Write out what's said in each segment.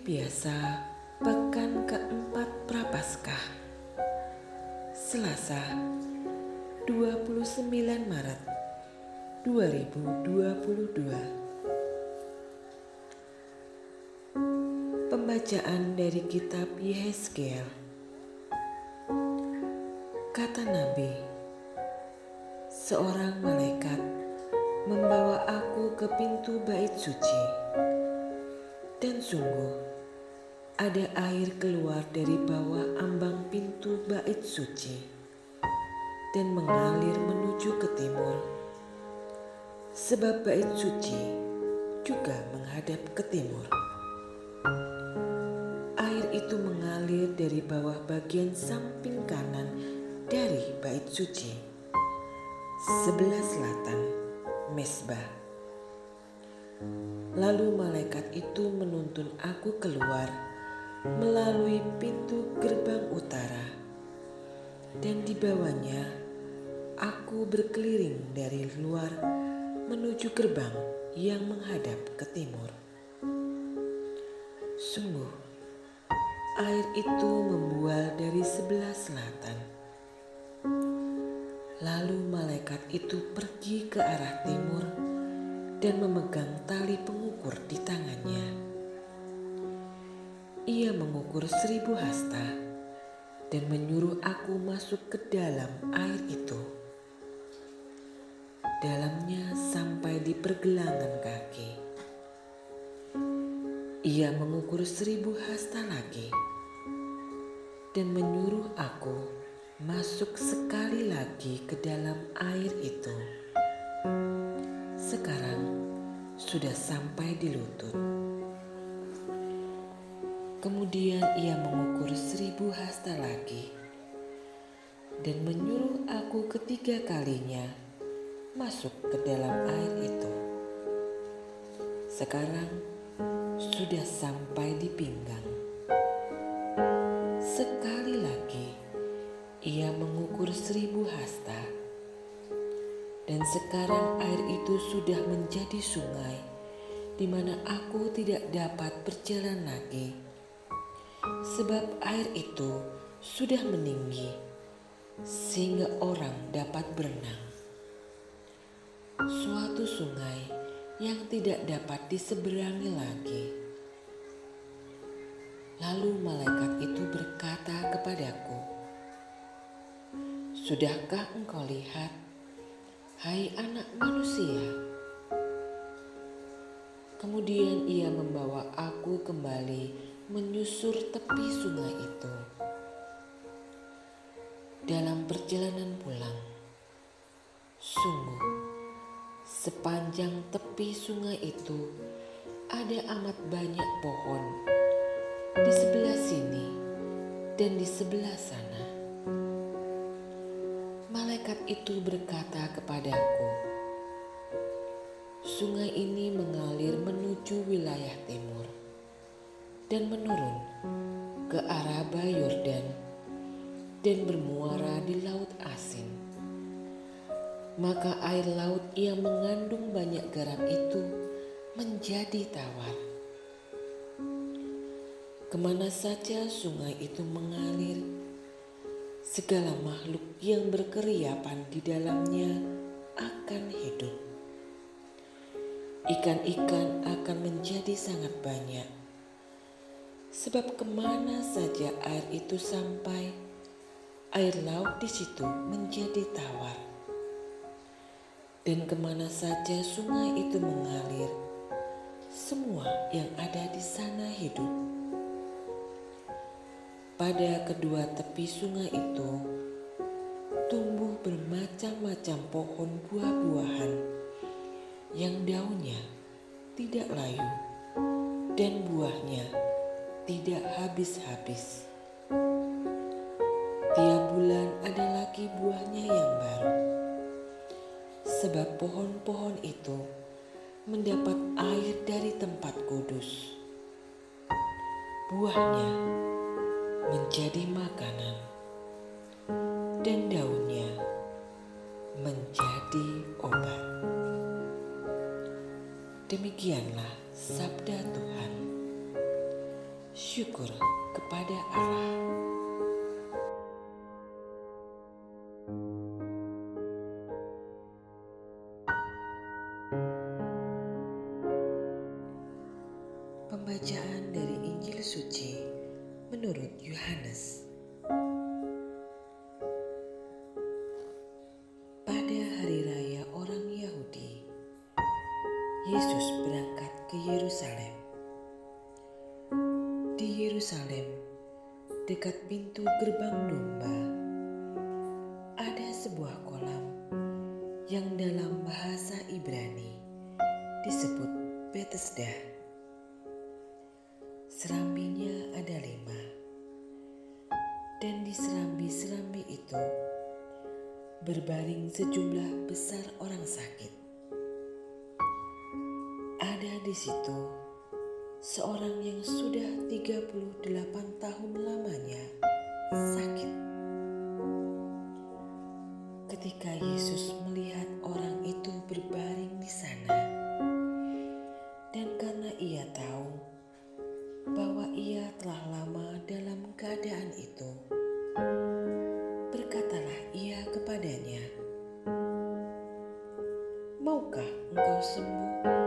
biasa pekan keempat Prapaskah. Selasa 29 Maret 2022. Pembacaan dari kitab Yehezkiel. Kata Nabi, seorang malaikat membawa aku ke pintu bait suci. Dan sungguh, ada air keluar dari bawah ambang pintu bait suci dan mengalir menuju ke timur. Sebab bait suci juga menghadap ke timur. Air itu mengalir dari bawah bagian samping kanan dari bait suci. Sebelah selatan, mesbah Lalu malaikat itu menuntun aku keluar melalui pintu gerbang utara, dan di bawahnya aku berkeliling dari luar menuju gerbang yang menghadap ke timur. Sungguh, air itu membual dari sebelah selatan. Lalu malaikat itu pergi ke arah timur dan memegang tali pengukur di tangannya. Ia mengukur seribu hasta dan menyuruh aku masuk ke dalam air itu. Dalamnya sampai di pergelangan kaki. Ia mengukur seribu hasta lagi dan menyuruh aku masuk sekali lagi ke dalam air itu sekarang sudah sampai di lutut. Kemudian ia mengukur seribu hasta lagi dan menyuruh aku ketiga kalinya masuk ke dalam air itu. Sekarang sudah sampai di pinggang. Sekali lagi ia mengukur seribu hasta dan sekarang air itu sudah menjadi sungai di mana aku tidak dapat berjalan lagi. Sebab air itu sudah meninggi sehingga orang dapat berenang. Suatu sungai yang tidak dapat diseberangi lagi. Lalu malaikat itu berkata kepadaku, "Sudahkah engkau lihat Hai anak manusia. Kemudian ia membawa aku kembali menyusur tepi sungai itu. Dalam perjalanan pulang, sungguh sepanjang tepi sungai itu ada amat banyak pohon di sebelah sini dan di sebelah sana malaikat itu berkata kepadaku, "Sungai ini mengalir menuju wilayah timur dan menurun ke arah Bayordan dan bermuara di Laut Asin. Maka air laut yang mengandung banyak garam itu menjadi tawar. Ke mana saja sungai itu mengalir, segala makhluk yang berkeriapan di dalamnya akan hidup. Ikan-ikan akan menjadi sangat banyak, sebab ke mana saja air itu sampai, air laut di situ menjadi tawar. Dan ke mana saja sungai itu mengalir, semua yang ada di sana hidup. Pada kedua tepi sungai itu tumbuh bermacam-macam pohon buah-buahan yang daunnya tidak layu dan buahnya tidak habis-habis. Tiap bulan ada lagi buahnya yang baru. Sebab pohon-pohon itu mendapat air dari tempat kudus. Buahnya menjadi makanan dan daunnya menjadi obat. Demikianlah sabda Tuhan. Syukur kepada Allah. Pembacaan dari Injil Suci menurut Yohanes. Pada hari raya orang Yahudi, Yesus berangkat ke Yerusalem. Yerusalem, dekat pintu gerbang domba, ada sebuah kolam yang dalam bahasa Ibrani disebut Bethesda. Serambinya ada lima, dan di serambi-serambi itu berbaring sejumlah besar orang sakit. Ada di situ seorang yang sudah 38 tahun lamanya sakit. Ketika Yesus melihat orang itu berbaring di sana, dan karena ia tahu bahwa ia telah lama dalam keadaan itu, berkatalah ia kepadanya, "Maukah engkau sembuh?"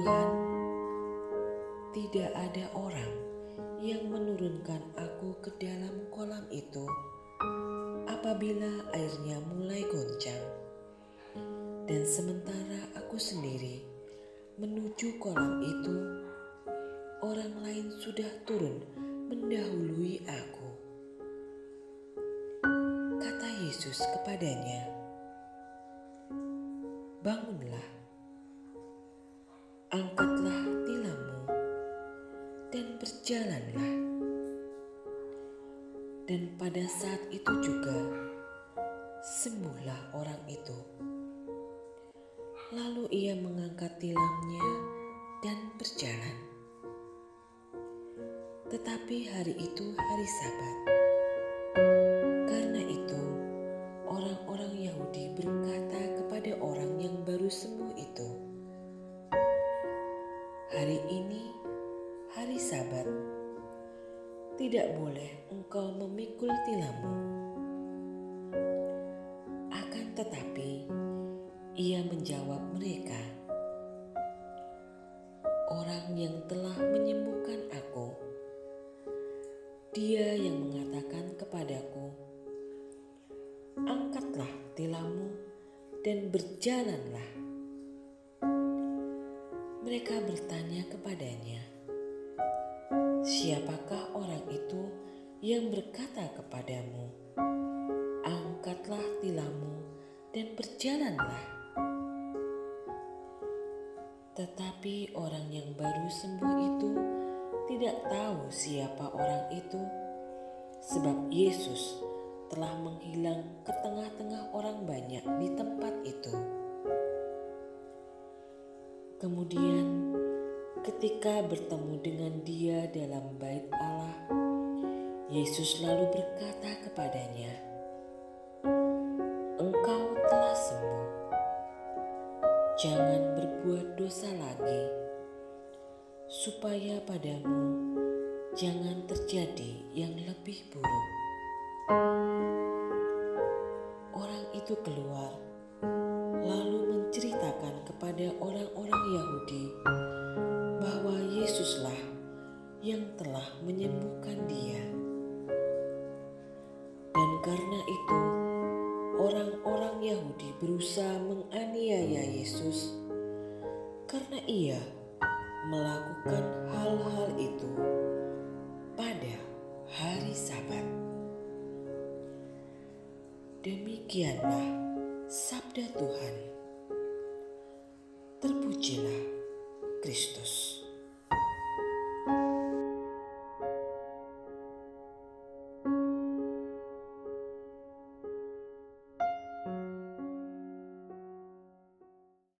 "Tuhan, tidak ada orang yang menurunkan aku ke dalam kolam itu apabila airnya mulai goncang, dan sementara aku sendiri menuju kolam itu, orang lain sudah turun mendahului aku." Kata Yesus kepadanya, bangunlah, angkatlah tilammu, dan berjalanlah. Dan pada saat itu juga sembuhlah orang itu. Lalu ia mengangkat tilamnya dan berjalan. Tetapi hari itu hari Sabat. Ini hari Sabat, tidak boleh engkau memikul tilammu." Akan tetapi, ia menjawab mereka, "Orang yang telah menyembuhkan aku, dia yang mengatakan kepadaku, angkatlah tilammu dan berjalanlah. Mereka bertanya kepadanya, siapakah orang itu yang berkata kepadamu, angkatlah tilammu dan berjalanlah. Tetapi orang yang baru sembuh itu tidak tahu siapa orang itu, sebab Yesus telah menghilang ke tengah-tengah orang banyak di tempat itu. Kemudian, ketika bertemu dengan Dia dalam Bait Allah, Yesus lalu berkata kepadanya, "Engkau telah sembuh. Jangan berbuat dosa lagi, supaya padamu jangan terjadi yang lebih buruk." Orang itu keluar, kepada orang-orang Yahudi bahwa Yesuslah yang telah menyembuhkan dia. Dan karena itu, orang-orang Yahudi berusaha menganiaya Yesus karena ia melakukan hal-hal itu pada hari Sabat. Demikianlah sabda Tuhan. Terpujilah Kristus.